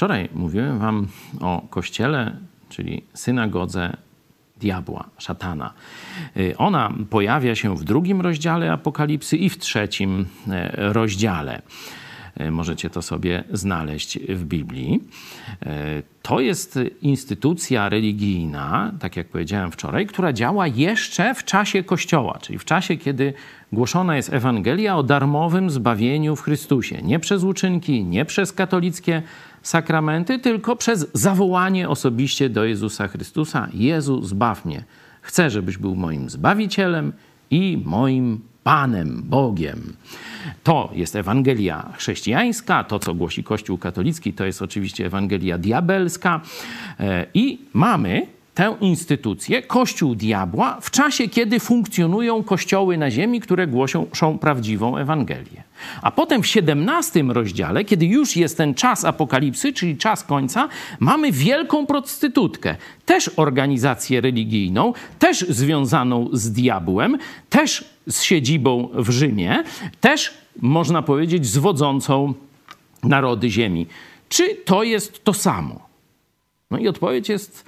Wczoraj mówiłem wam o kościele, czyli synagodze diabła, szatana. Y, ona pojawia się w drugim rozdziale Apokalipsy i w trzecim e, rozdziale. E, możecie to sobie znaleźć w Biblii. E, to jest instytucja religijna, tak jak powiedziałem wczoraj, która działa jeszcze w czasie Kościoła, czyli w czasie, kiedy głoszona jest Ewangelia o darmowym zbawieniu w Chrystusie. Nie przez uczynki, nie przez katolickie sakramenty, tylko przez zawołanie osobiście do Jezusa Chrystusa: Jezu, zbaw mnie. Chcę, żebyś był moim zbawicielem i moim Panem, Bogiem. To jest Ewangelia chrześcijańska, to co głosi Kościół katolicki, to jest oczywiście Ewangelia diabelska. E, I mamy tę instytucję, Kościół diabła, w czasie, kiedy funkcjonują kościoły na ziemi, które głoszą prawdziwą Ewangelię. A potem w 17 rozdziale, kiedy już jest ten czas apokalipsy, czyli czas końca, mamy wielką prostytutkę, też organizację religijną, też związaną z diabłem, też z siedzibą w Rzymie, też można powiedzieć zwodzącą narody ziemi. Czy to jest to samo? No i odpowiedź jest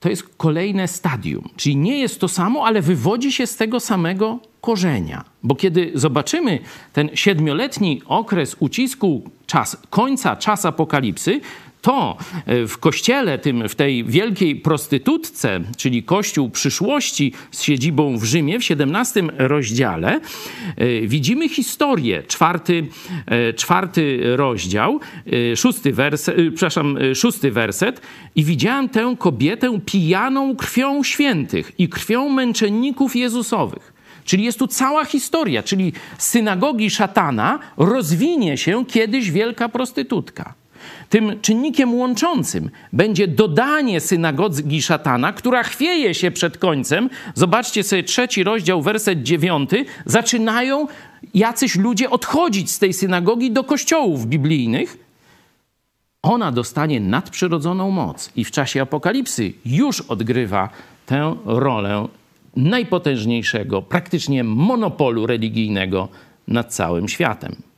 to jest kolejne stadium. Czyli nie jest to samo, ale wywodzi się z tego samego korzenia. Bo kiedy zobaczymy ten siedmioletni okres ucisku, czas końca, czas apokalipsy, to e, w kościele, tym, w tej wielkiej prostytutce, czyli kościół przyszłości z siedzibą w Rzymie, w 17 rozdziale, e, widzimy historię, czwarty, e, czwarty rozdział, szósty werset, przepraszam, szósty werset. I widziałem tę kobietę pijaną krwią świętych i krwią męczenników Jezusowych. Czyli jest tu cała historia, czyli synagogi szatana rozwinie się kiedyś wielka prostytutka. Tym czynnikiem łączącym będzie dodanie synagogi szatana, która chwieje się przed końcem. Zobaczcie sobie trzeci rozdział, werset dziewiąty. Zaczynają jacyś ludzie odchodzić z tej synagogi do kościołów biblijnych. Ona dostanie nadprzyrodzoną moc i w czasie apokalipsy już odgrywa tę rolę najpotężniejszego, praktycznie monopolu religijnego nad całym światem.